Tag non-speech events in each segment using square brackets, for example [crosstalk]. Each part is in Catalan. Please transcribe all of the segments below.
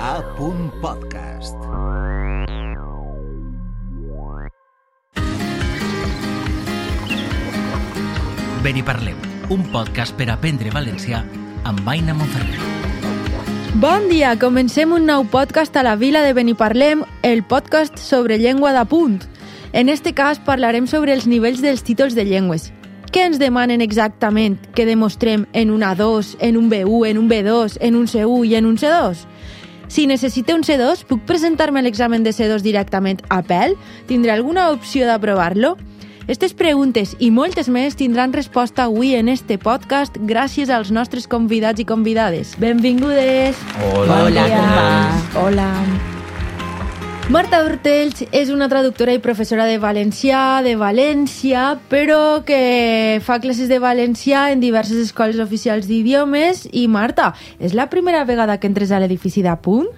A. Podcast. Ben i parlem, un podcast per aprendre valencià amb Aina Monferrer. Bon dia, comencem un nou podcast a la vila de Beniparlem, el podcast sobre llengua d'apunt. En este cas parlarem sobre els nivells dels títols de llengües. Què ens demanen exactament que demostrem en un A2, en un B1, en un B2, en un C1 i en un C2? Si necessite un C2, puc presentar-me a l'examen de C2 directament a pèl? Tindré alguna opció d'aprovar-lo? Aquestes preguntes i moltes més tindran resposta avui en este podcast gràcies als nostres convidats i convidades. Benvingudes! Hola. Bon dia. Hola. Marta Hortells és una traductora i professora de valencià de València, però que fa classes de valencià en diverses escoles oficials d'idiomes. I Marta, és la primera vegada que entres a l'edifici d'Apunt?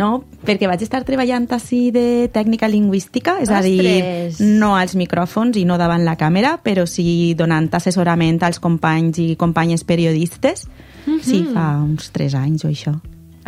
No, perquè vaig estar treballant així de tècnica lingüística, és a dir, Ostres! no als micròfons i no davant la càmera, però sí donant assessorament als companys i companyes periodistes. Sí, fa uns tres anys o això.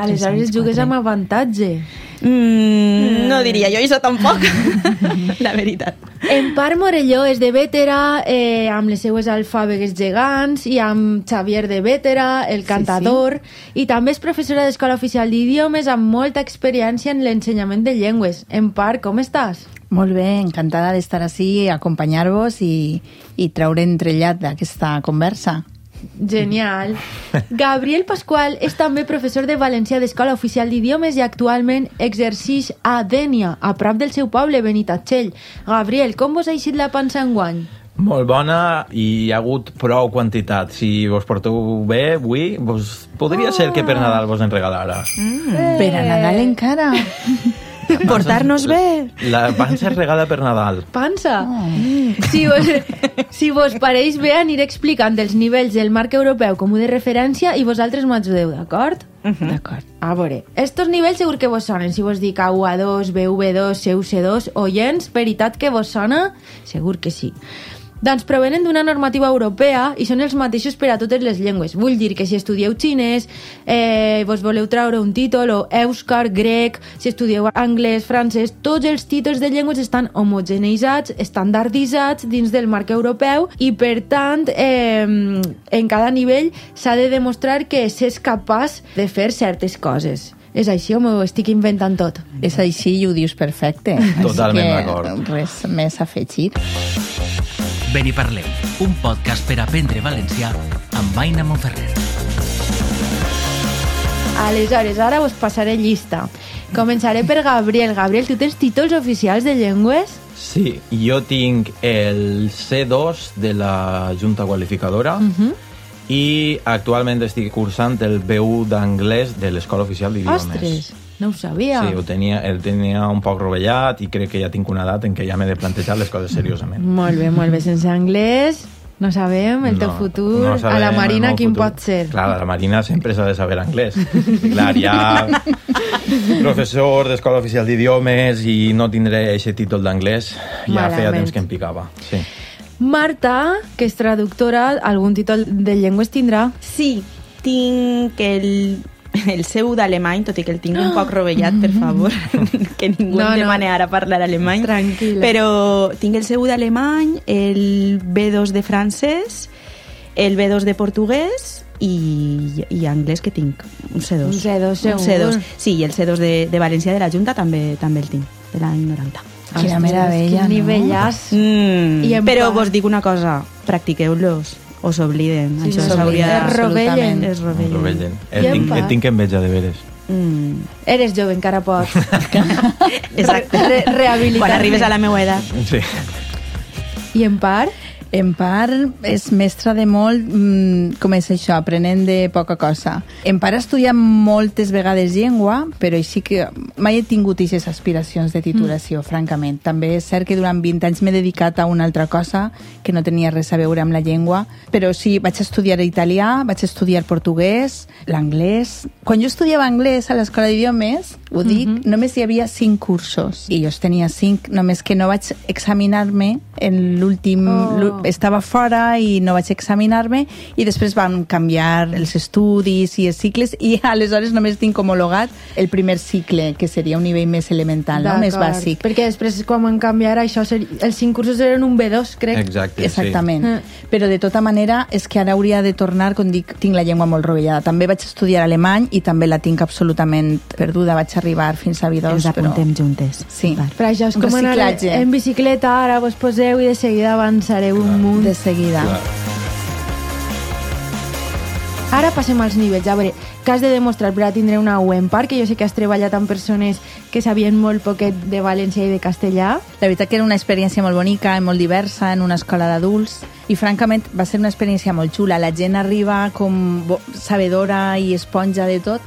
Aleshores anys, jugues amb avantatge. Mm, no diria jo això tampoc, [laughs] la veritat. En part Morelló és de Vétera, eh, amb les seues alfàbegues gegants, i amb Xavier de Vétera, el cantador, i també és professora d'Escola Oficial d'Idiomes amb molta experiència en l'ensenyament de llengües. En part, com estàs? Molt bé, encantada d'estar així, acompanyar-vos i, i treure entrellat d'aquesta conversa. Genial. Gabriel Pasqual és també professor de valencià d'Escola Oficial d'Idiomes i actualment exercix a Dènia, a prop del seu poble, Benitatxell. Gabriel, com vos ha eixit la pansa enguany? Molt bona i hi ha hagut prou quantitat. Si vos porteu bé avui, vos podria ser que per Nadal vos en regalara. Mm. Per a Nadal encara. [laughs] [laughs] Portar-nos bé. La pansa es regala per Nadal. Pansa. Si, vos, [laughs] si vos pareix bé, aniré explicant els nivells del marc europeu com de referència i vosaltres m'ajudeu, d'acord? D'acord. A veure, estos nivells segur que vos sonen. Si vos dic A1A2, BV2, CUC2, oients, veritat que vos sona? Segur que sí. Doncs provenen d'una normativa europea i són els mateixos per a totes les llengües. Vull dir que si estudieu xinès, eh, vos voleu traure un títol, o èuscar, grec, si estudieu anglès, francès, tots els títols de llengües estan homogeneitzats, estandarditzats dins del marc europeu i, per tant, eh, en cada nivell s'ha de demostrar que s'és capaç de fer certes coses. És així o m'ho estic inventant tot? És així i ho dius perfecte. Totalment d'acord. Res més a afegir. Ben i parlem, un podcast per aprendre valencià amb Aina Monferrer. Aleshores, ara us passaré llista. Començaré per Gabriel. Gabriel, tu tens títols oficials de llengües? Sí, jo tinc el C2 de la Junta Qualificadora i actualment estic cursant el B1 d'anglès de l'Escola Oficial d'Idiomes. Ostres, no ho sabia. Sí, ho tenia, el tenia un poc rovellat i crec que ja tinc una edat en què ja m'he de plantejar les coses seriosament. Molt bé, molt bé. Sense anglès, no sabem el teu No, futur. no sabem a la Marina, quin futur. pot ser? Clar, a la Marina sempre s'ha de saber anglès. Clar, ja professor d'Escola Oficial d'Idiomes i no tindré aquest títol d'anglès, ja Malament. feia temps que em picava. Sí. Marta, que és traductora, algun títol de llengües tindrà? Sí, tinc el, [laughs] el seu d'alemany, tot i que el tinc un poc [gasps] rovellat, per favor, [laughs] que ningú No, no, no. em demane ara parlar alemany. Tranquil·la. Però tinc el seu d'alemany, el B2 de francès, el B2 de portuguès i, i anglès que tinc, un C2. Un C2 segur. Un C2. Sí, i el C2 de, de València de la Junta també també el tinc, de l'any 90. Quina meravella, Quin no? nivellàs. Mm, I en però part- vos dic una cosa, practiqueu-los o s'obliden. Sí, Això s'hauria de... Es rovellen. Es rovellen. Rovellen. En tinc, el tinc enveja de veres. Mm. Eres jove, encara pots. [laughs] Exacte. Re rehabilitar-te. Quan arribes a la meva edat. Sí. I en part? En part, és mestra de molt, mm, com és això, aprenent de poca cosa. En part, he estudiat moltes vegades llengua, però així que mai he tingut aquestes aspiracions de titulació, mm. francament. També és cert que durant 20 anys m'he dedicat a una altra cosa que no tenia res a veure amb la llengua, però sí, vaig estudiar italià, vaig estudiar portuguès, l'anglès... Quan jo estudiava anglès a l'escola d'idiomes, ho dic, mm -hmm. només hi havia cinc cursos, i jo tenia cinc, només que no vaig examinar-me en l'últim Oh. Estava fora i no vaig examinar-me i després van canviar els estudis i els cicles i [laughs] aleshores només tinc homologat el primer cicle, que seria un nivell més elemental, no? més bàsic. Perquè després, quan van canviar, això ser... els cinc cursos eren un B2, crec. Exacte, Exactament. Mm. Però de tota manera és que ara hauria de tornar, com dic, tinc la llengua molt rovellada. També vaig estudiar alemany i també la tinc absolutament perduda. Vaig arribar fins a B2, Ens però... apuntem juntes. Sí. Però això és com anar en bicicleta, ara vos poseu i de seguida avançareu un munt. De seguida. Clar. Ara passem als nivells. A veure, que has de demostrar per a tindre una U en part, que jo sé que has treballat amb persones que sabien molt poquet de valencià i de castellà. La veritat que era una experiència molt bonica i molt diversa en una escola d'adults i francament va ser una experiència molt xula. La gent arriba com sabedora i esponja de tot.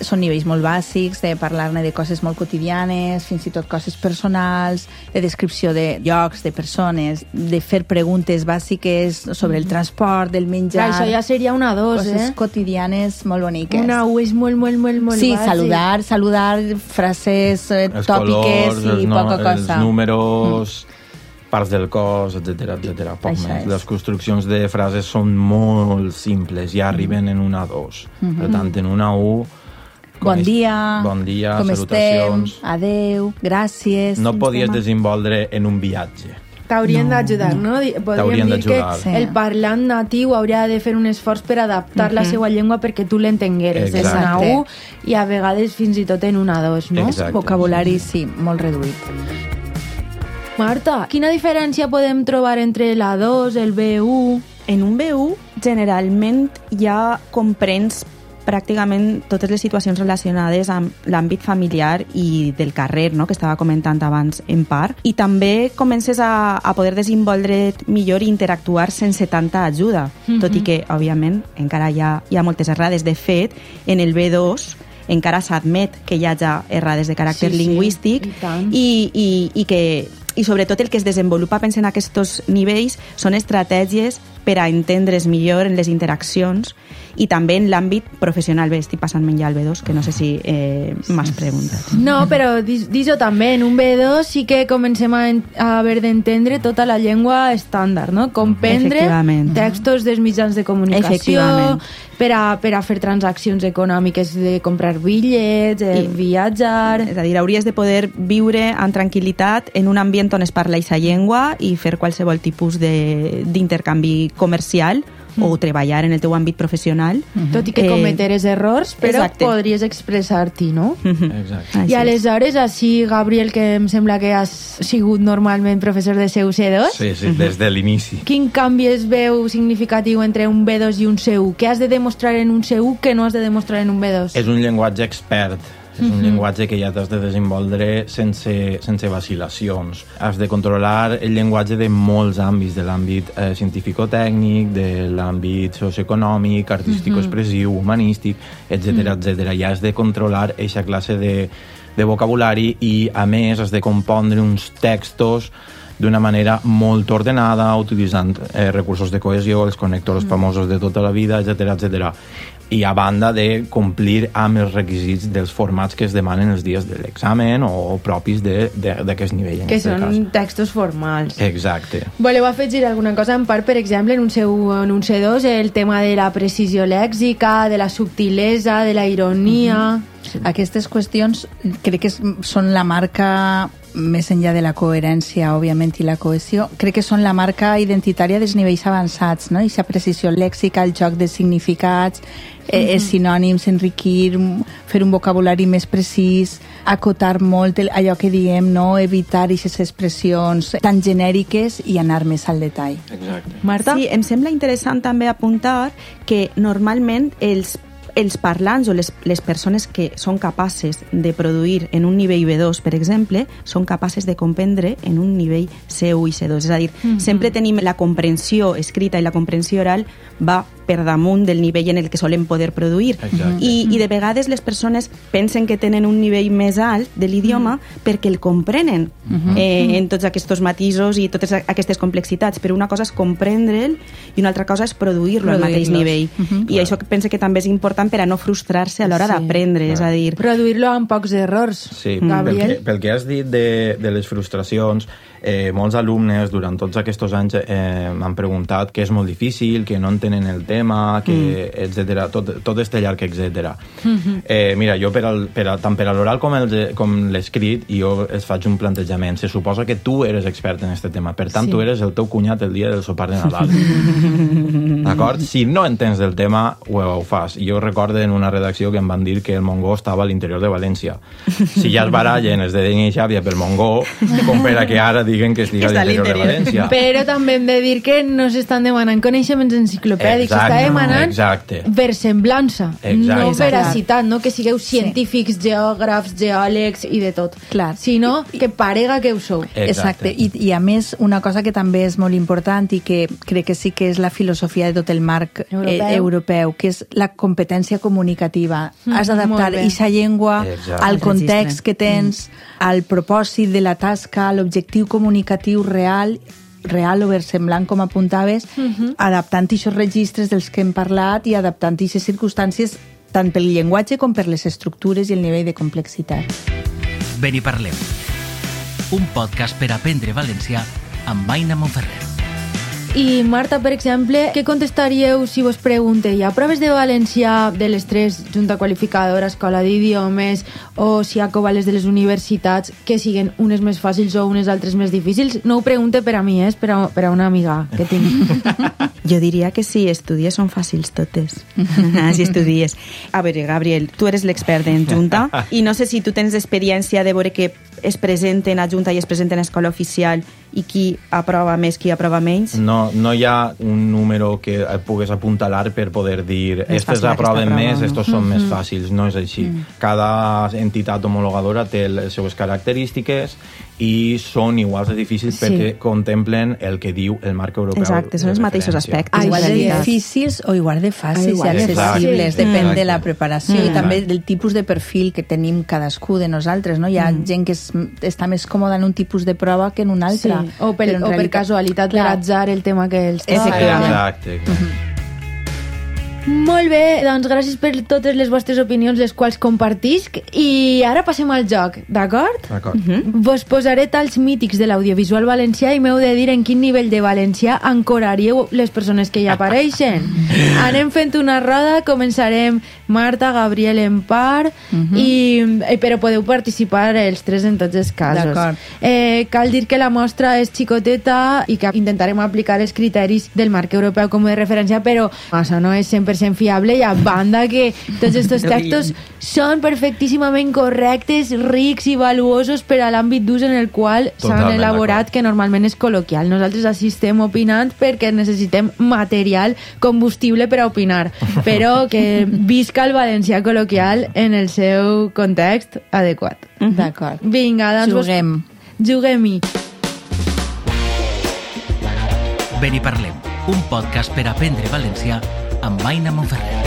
Són nivells molt bàsics, de parlar-ne de coses molt quotidianes, fins i tot coses personals, de descripció de llocs, de persones, de fer preguntes bàsiques sobre el transport, del menjar... Clar, això ja seria una dos, coses eh? quotidianes molt boniques. Una U és molt, molt, molt, molt sí, bàsic. saludar, saludar, frases eh, Els tòpiques colors, els, i no, poca els cosa. números, parts del cos, etc etc. Poc Això més. és. Les construccions de frases són molt simples, ja arriben en una dos. Per tant, en una U... Bon dia, bon dia com estem, salutacions. adeu, gràcies. No podies demà. desenvolvedre en un viatge. T'haurien d'ajudar, no? Di- Podríem dir que d'ajudar. Sí. el parlant natiu hauria de fer un esforç per adaptar la seva llengua perquè tu l'entengueres. És una Exacte. U i a vegades fins i tot en una dos, no? Exacte. Vocabulari, sí, molt reduït. Marta, quina diferència podem trobar entre la 2, el B1... En un B1, generalment ja comprens pràcticament totes les situacions relacionades amb l'àmbit familiar i del carrer, no? que estava comentant abans en part, i també comences a, a poder desenvolupar millor i interactuar sense tanta ajuda, Mhm. tot i que, òbviament, encara hi ha, hi ha moltes errades. De fet, en el B2 encara s'admet que hi hagi errades de caràcter Sí, sí, lingüístic i tant. i, i, i que i sobretot el que es desenvolupa pensant en aquests nivells són estratègies per a entendre's millor en les interaccions i també en l'àmbit professional. Bé, estic passant-me ja al B2, que no sé si eh, m'has preguntat. No, però dis- dis-ho també, en un B2 sí que comencem a, en- a haver d'entendre tota la llengua estàndard, no? Comprendre textos dels mitjans de comunicació, per a, per a fer transaccions econòmiques de comprar bitllets, de I- viatjar... És a dir, hauries de poder viure amb tranquil·litat en un ambient on es parla aquesta llengua i fer qualsevol tipus de- d'intercanvi comercial o treballar en el teu àmbit professional. Tot i que Eh, cometeres errors, però exacte. podries expressar-t'hi, no? Exacte. Així I és. aleshores, així, Gabriel, que em sembla que has sigut normalment professor de CUC2, Sí, sí, des de l'inici. quin canvi es veu significatiu entre un B2 i un C1? Què has de demostrar en un C1 que no has de demostrar en un B2? És un llenguatge expert, és un llenguatge que ja t'has de desenvolupar sense, sense vacil·lacions. Has de controlar el llenguatge de molts àmbits, de l'àmbit eh, científico-tècnic, de l'àmbit socioeconòmic, artístico-expressiu, humanístic, etc etc. Ja has de controlar aquesta classe de, de vocabulari i, a més, has de compondre uns textos d'una manera molt ordenada, utilitzant eh, recursos de cohesió, els connectors famosos de tota la vida, etc etc. I a banda de complir amb els requisits dels formats que es demanen els dies de l'examen o propis de- de- d'aquest nivell. En que són cas. textos formals. Exacte. Voleu afegir alguna cosa en part, per exemple, en un, seu, en un C2, el tema de la precisió lèxica, de la subtilesa, de la ironia... Aquestes qüestions crec que són la marca més enllà de la coherència, òbviament, i la cohesió, crec que són la marca identitària dels nivells avançats, no? Ixa precisió lèxica, el joc de significats, eh, els sinònims, enriquir, fer un vocabulari més precís, acotar molt el, allò que diem, no? evitar aquestes expressions tan genèriques i anar més al detall. Exacte. Marta? Sí, em sembla interessant també apuntar que normalment els els parlants o les, les persones que són capaces de produir en un nivell B2, per exemple, són capaces de comprendre en un nivell C1 i C2. És a dir, sempre tenim la comprensió escrita i la comprensió oral va per damunt del nivell en el que solen poder produir. Exacte. I, I de vegades les persones pensen que tenen un nivell més alt de l'idioma perquè el comprenen eh, en tots aquests matisos i totes a- aquestes complexitats, però una cosa és comprendre'l i una altra cosa és produir-lo al mateix nivell. I això que pense que també és important per a no frustrar-se a l'hora Sí. d'aprendre, és a dir... Produir-lo amb pocs errors. Sí, pel Gabriel. que, pel que has dit de, de les frustracions, eh, molts alumnes durant tots aquests anys eh, m'han preguntat que és molt difícil, que no entenen el tema, que, mm. etc. Tot, tot este llarg, etc. eh, mira, jo per al, per a, tant per a l'oral com, el, com l'escrit, jo es faig un plantejament. Se suposa que tu eres expert en este tema, per tant, Sí. tu eres el teu cunyat el dia del sopar de Nadal. [laughs] D'acord? Si no entens del tema, ho, ho fas. Jo recordo en una redacció que em van dir que el Mongó estava a l'interior de València. Si ja es barallen els de Xàbia pel Mongó, com per a que ara diguen que estigui a Està a l'interior de. València. Però també hem de dir que no s'estan demanant coneixements enciclopèdics, Exacte, s'està demanant exacte. versemblança, Exacte. no Exacte. veracitat, no que sigueu científics, geògrafs, geòlegs i de tot, Clar. sinó que parega que ho sou. Exacte. I, I a més, una cosa que també és molt important i que crec que sí que és la filosofia de tot el marc Europeu. eh, europeu que és la competència comunicativa. Mm, Has d'adaptar aquesta llengua Exacte. al context registre. que tens, al propòsit de la tasca, a l'objectiu comunicatiu real real o versemblant, com apuntaves, adaptant aquests registres dels que hem parlat i adaptant aquestes circumstàncies tant pel llenguatge com per les estructures i el nivell de complexitat. Ben i parlem. Un podcast per aprendre valencià amb Aina Monferrer. I Marta, per exemple, què contestaríeu si vos pregunte hi ha proves de valencià de les tres, Junta Qualificadora, Escola d'Idiomes o si hi ha covales de les universitats que siguen unes més fàcils o unes altres més difícils? No ho pregunte per a mi, és per a, per a una amiga que tinc. [laughs] Jo diria que si estudies són fàcils totes. [laughs] si estudies. A veure, Gabriel, tu eres l'expert en Junta i no sé si tu tens experiència de veure que es presenten a Junta i es presenten a escola oficial i qui aprova més, qui aprova menys. No, no hi ha un número que et pugues apuntalar per poder dir És estes fàcil aproven prova, més, estos són més fàcils. No és així. Cada entitat homologadora té les seues característiques i són iguals de difícils Sí. perquè contemplen el que diu el marc europeu. Exacte, són els mateixos aspectes. Ai, igual de sí. difícils o igual de fàcils Igual i de accessibles, fàcils. depèn Exacte. de la preparació i Mm. també del tipus de perfil que tenim cadascú de nosaltres, no? Hi ha gent que és, està més còmoda en un tipus de prova que en un Sí. altre. O, per, o per realitat- casualitat, per Clar. atzar, el tema que els. Efectivament. Exacte. exacte. Molt bé, doncs gràcies per totes les vostres opinions, les quals compartisc. I ara passem al joc, d'acord? D'acord. Vos posaré talls mítics de l'audiovisual valencià i m'heu de dir en quin nivell de valencià ancoraríeu les persones que hi apareixen. [laughs] Anem fent una roda, començarem Marta, Gabriel en part, i, i, però podeu participar els tres en tots els casos. D'acord. Eh, cal dir que la mostra és xicoteta i que intentarem aplicar els criteris del marc europeu com de referència, però això no és 100% fiable i a banda que tots aquests textos [laughs] són perfectíssimament correctes, rics i valuosos per a l'àmbit d'ús en el qual s'han elaborat, que normalment és col·loquial. Nosaltres així estem opinant perquè necessitem material combustible per a opinar, [laughs] però que visca el valencià col·loquial en el seu context adequat. D'acord. Vinga, doncs... vos- Juguem. Juguem-hi. Ben i parlem. Un podcast per aprendre valencià amb Aina Monferrer.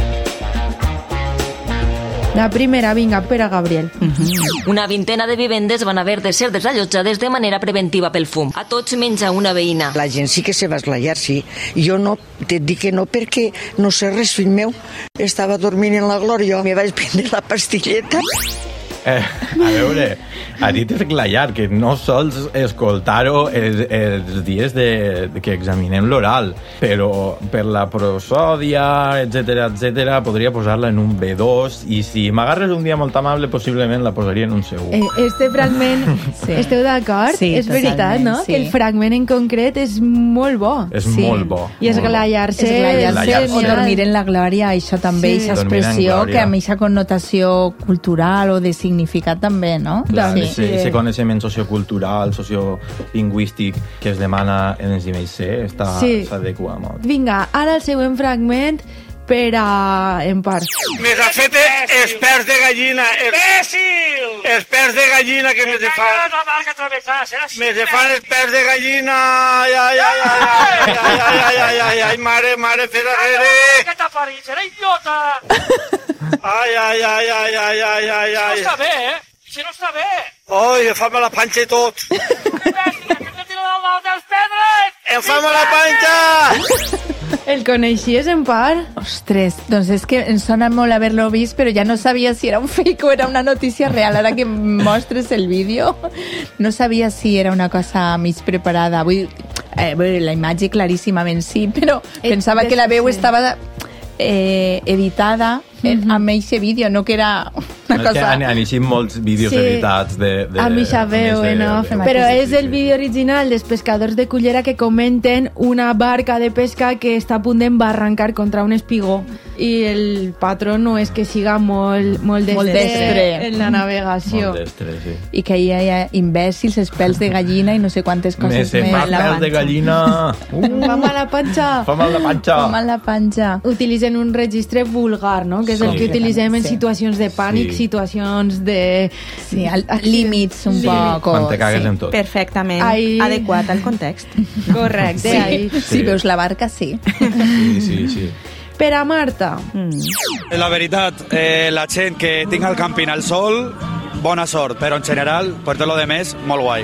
La primera, vinga, per a Gabriel. Una vintena de vivendes van haver de ser desallotjades de manera preventiva pel fum. A tots menys a una veïna. La gent sí que se va esglaiar, sí. Jo no, te dic que no perquè no sé res, fill meu. Estava dormint en la glòria, me vaig prendre la pastilleta. Eh, a veure, ha dit esglaiar, que no sols escoltar-ho els, els dies de, de que examinem l'oral, però per la prosòdia, etc etc podria posar-la en un B2, i si m'agarres un dia molt amable, possiblement la posaria en un C1. Eh, este fragment, [laughs] Sí. esteu d'acord? Sí, és veritat, no? sí. Que el fragment en concret és molt bo. És sí. molt bo. I. Esglaiar-se Esglaiar-se. o dormir en la glòria, això també, Sí. aquesta expressió que amb aquesta connotació cultural o de significat també, no? Clar, sí. sí. ese coneixement sociocultural, sociolingüístic que es demana en els nivells C està Sí. molt. Vinga, ara el següent fragment per a Empar. Me ha fet experts de gallina. Imbècil! Experts de gallina que me fan... Me se fan experts de gallina. Ai, ai, ai, ai, ai, ai, ai, ai, ai, ai, ai, mare, mare, fes arrere. Què t'ha parit? Serà idiota! Ai, ai, ai, ai, ai, ai, ai, No ai. està bé, eh? Si no està bé! Ai, em fa mal la panxa i tot. Imbècil, que t'he tirat el dels pedres! Em fa mal la panxa! El coneixies, Empar? Ostres, doncs és que em sona molt haver-lo vist, però ja no sabia si era un fake o era una notícia real. Ara que em mostres el vídeo, no sabia si era una cosa mig preparada. Vull, eh, bé, la imatge claríssimament sí, però pensava que la veu sí. estava eh, editada eh, amb aquest vídeo, no que era una És que cosa... han, han eixit molts vídeos Sí. editats de, de, a mi ja veu, en ese- off. de- Però és sí, el sí. vídeo original dels pescadors de Cullera que comenten una barca de pesca que està a punt d'embarrancar contra un espigó i el patró no és que siga molt, molt Molt destre destre. en la navegació. Molt destre, sí. I que hi ha imbècils, els pèls de gallina i no sé quantes Me coses se més. [laughs] fa pèl de gallina. Em fa mal la panxa. Fa mal la panxa. Com a la panxa. Utilitzen un registre vulgar, no? que és el Sí. que utilitzem en Sí. situacions de pànic, Sí. situacions de... Sí, al, al límits un Sí. poc. Quan te cagues en tot. Perfectament Ai. adequat al context. [laughs] Correcte, Sí, ahí. si veus la barca, sí. Sí, sí, sí. Per a Marta, Mm. La veritat, eh, la gent que tinga el càmping al sol, bona sort, però en general, per tot lo de més, molt guai.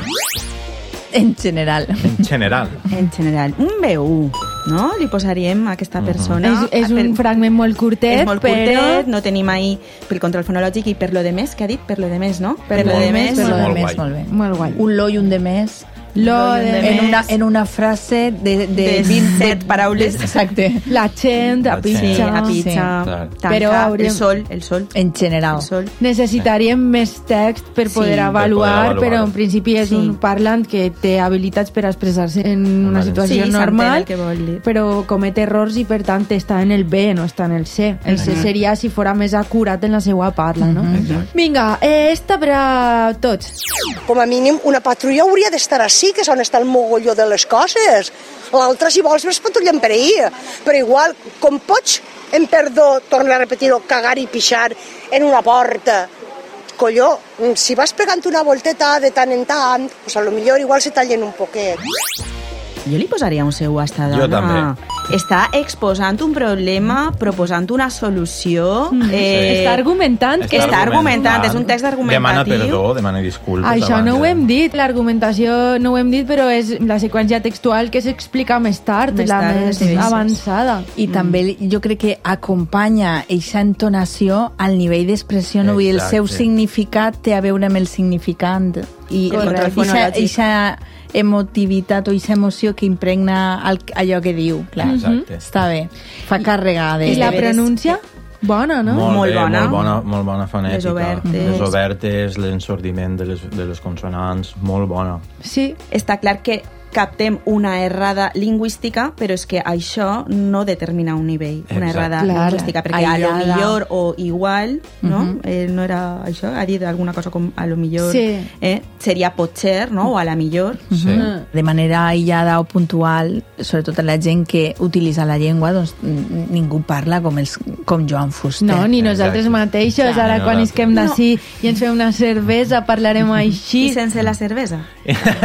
En general. En general. En general, un B1, no? Li posaríem a aquesta persona. és, és Per- un fragment molt curtet, és molt però... curtet, no tenim ahí pel control fonològic i per lo de més, què ha dit? Per lo de més, no? Per lo de més, Per lo de Molt més, molt bé. Molt guai. Un lo i un de més. Lo de en una, en una frase de, de, De 20 set paraules. Exacte. [laughs] La gent, a La pizza... Sí, a pizza, Sí, tanca, Però hauríem- el sol, el sol, En general. el sol. Necessitaríem més text per Sí, poder per avaluar, poder avaluar. però en principi és Sí. un parlant que té habilitats per expressar-se en una Vale. situació Sí, normal, que vol dir. però comet errors i per tant està en el B, no està en el C. El C seria si fora més acurat en la seva parla, no? Vinga, eh, esta per a tots. Com a mínim, una patrulla hauria d'estar així, que és on està el mogolló de les coses. L'altra, si vols, ves patrullant per ahí. Però igual, com pots, en perdó, tornar a repetir-ho, cagar i pixar en una porta, colló, si vas pegant una volteta de tant en tant, pues a lo millor igual se tallen un poquet. Jo li posaria un seu a esta dona. Jo també. Està exposant un problema, proposant una solució. Eh, Està argumentant que... Està argumentant, és un text Demana argumentatiu. perdó, demana disculpes. Això abans no ho de- hem dit, l'argumentació no ho hem dit, però és la seqüència textual que s'explica més tard, Més la tard, més sí, sí. avançada. I també jo crec que acompanya aquesta entonació al nivell d'expressió, no? Vull el seu significat té a veure amb el significant. I Correcte. aquesta emotivitat o aquesta emoció que impregna el, allò que diu. Clar. Exacte. Està bé. Fa càrrega de... I la pronúncia? Bona, no? Molt, Molt bé, bona. Molt bona, molt bona fonètica. Les obertes. Les obertes, l'ensordiment de, les, de les consonants, molt bona. Sí. Està clar que captem una errada lingüística, però és que això no determina un nivell, una Exacte. errada Clar. lingüística, perquè a lo Aïllada. millor o igual, no? eh, no era això, ha dit alguna cosa com a lo millor, Sí. eh? seria potser, no? O a la millor. Sí. de manera aïllada o puntual, sobretot a la gent que utilitza la llengua, doncs ningú parla com, els, com Joan Fuster. No, ni nosaltres Exacte. mateixos. Ara, no, quan no. isquem d'ací i ens fem una cervesa, parlarem I així. sense la cervesa.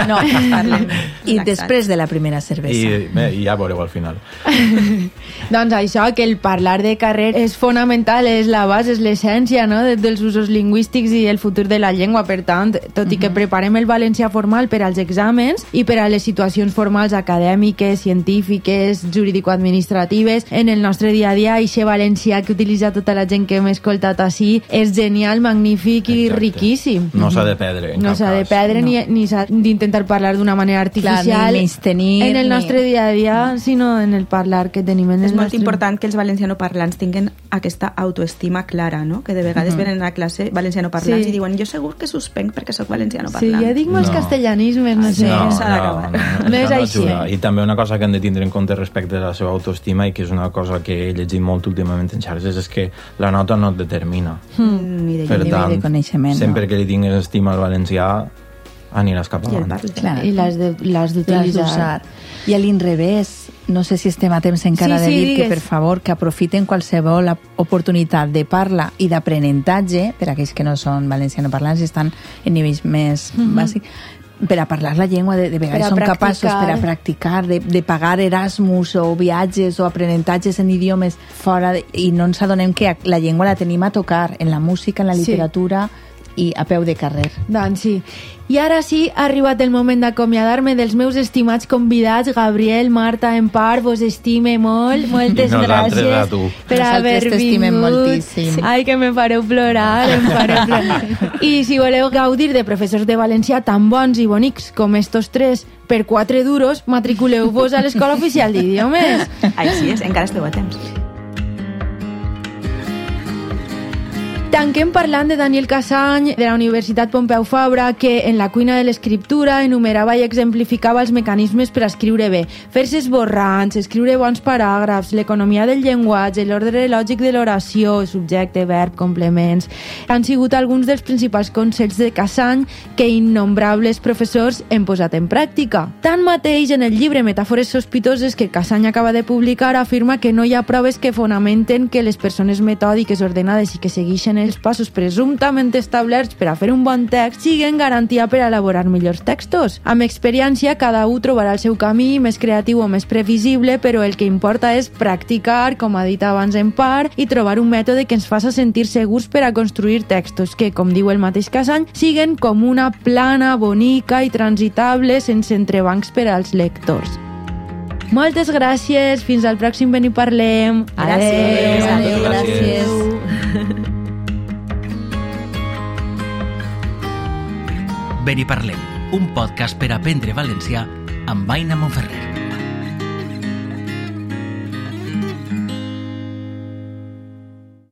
No. [laughs] Parlem I relaxats. després de la primera cervesa. I, bé, I ja veureu al final. [laughs] Doncs això, que el parlar de carrer és fonamental, és la base, és l'essència no? de, dels usos lingüístics i el futur de la llengua. Per tant, tot i que preparem el valencià formal per als exàmens i per a les situacions formals acadèmiques, científiques, jurídico-administratives, en el nostre dia a dia, aquest valencià que utilitza tota la gent que hem escoltat així és genial, magnífic i Exacte. riquíssim. No s'ha de perdre, en No cap s'ha de perdre ni, ni s'ha d'intentar parlar d'una manera Clar, artificial ni menystenir, en el ni- nostre dia a dia, sinó en el parlar que tenim en el És molt nostre... important que els valencianoparlants tinguin aquesta autoestima clara, no? Que de vegades Mhm. venen a classe valencianoparlants Sí. i diuen jo segur que suspenc perquè sóc Sí, valencianoparlant. jo dic molts No. castellanismes, no sé. no, s'ha d'acabar. no, No és això així. ajuda. I també una cosa que hem de tindre en compte respecte a la seva autoestima i que és una cosa que he llegit molt últimament en xarxes és que la nota no et determina. Mm, ni de Per tant, de coneixement, sempre no? que li tingues estima al valencià aniràs cap I el avant. parles. Clar. I l'has d'utilitzar. I a l'inrevés, no sé si estem a temps encara Sí, de sí, dir que, digues. per favor, que aprofiten qualsevol oportunitat de parla i d'aprenentatge, per a aquells que no són valencianoparlants i estan en nivells més Mhm. bàsics, per a parlar la llengua, de, de vegades són capaços per a practicar. practicar, de, de pagar Erasmus o viatges o aprenentatges en idiomes fora de, i no ens adonem que la llengua la tenim a tocar en la música, en la Sí. I a peu de carrer. Doncs sí. I ara sí, ha arribat el moment d'acomiadar-me dels meus estimats convidats, Gabriel, Marta, Empar, vos estime molt, [laughs] moltes Nosaltres gràcies a per Nosaltres haver t'estimem vingut. moltíssim. Ai, que me fareu plorar, em fareu plorar. [laughs] I si voleu gaudir de professors de valencià tan bons i bonics com estos tres per 4 duros, matriculeu-vos a l'Escola Oficial d'Idiomes. Així és, encara esteu a temps. Tanquem parlant de Daniel Casany, de la Universitat Pompeu Fabra, que en la cuina de l'escriptura enumerava i exemplificava els mecanismes per escriure bé. Fer-se esborrants, escriure bons paràgrafs, l'economia del llenguatge, l'ordre lògic de l'oració, subjecte, verb, complements... Han sigut alguns dels principals consells de Casany que innombrables professors hem posat en pràctica. Tanmateix, en el llibre Metàfores sospitoses que Casany acaba de publicar, afirma que no hi ha proves que fonamenten que les persones metòdiques, ordenades i que segueixen els passos presumptament establerts per a fer un bon text siguen garantia per a elaborar millors textos. Amb experiència, cada un trobarà el seu camí més creatiu o més previsible, però el que importa és practicar, com ha dit abans en part, i trobar un mètode que ens faça sentir segurs per a construir textos que, com diu el mateix Casany, siguen com una plana bonica i transitable sense entrebancs per als lectors. Moltes gràcies, fins al pròxim Ben i Parlem. Gràcies. Adéu. Adéu, gràcies. Ben i parlem, un podcast per aprendre valencià amb Aina Monferrer.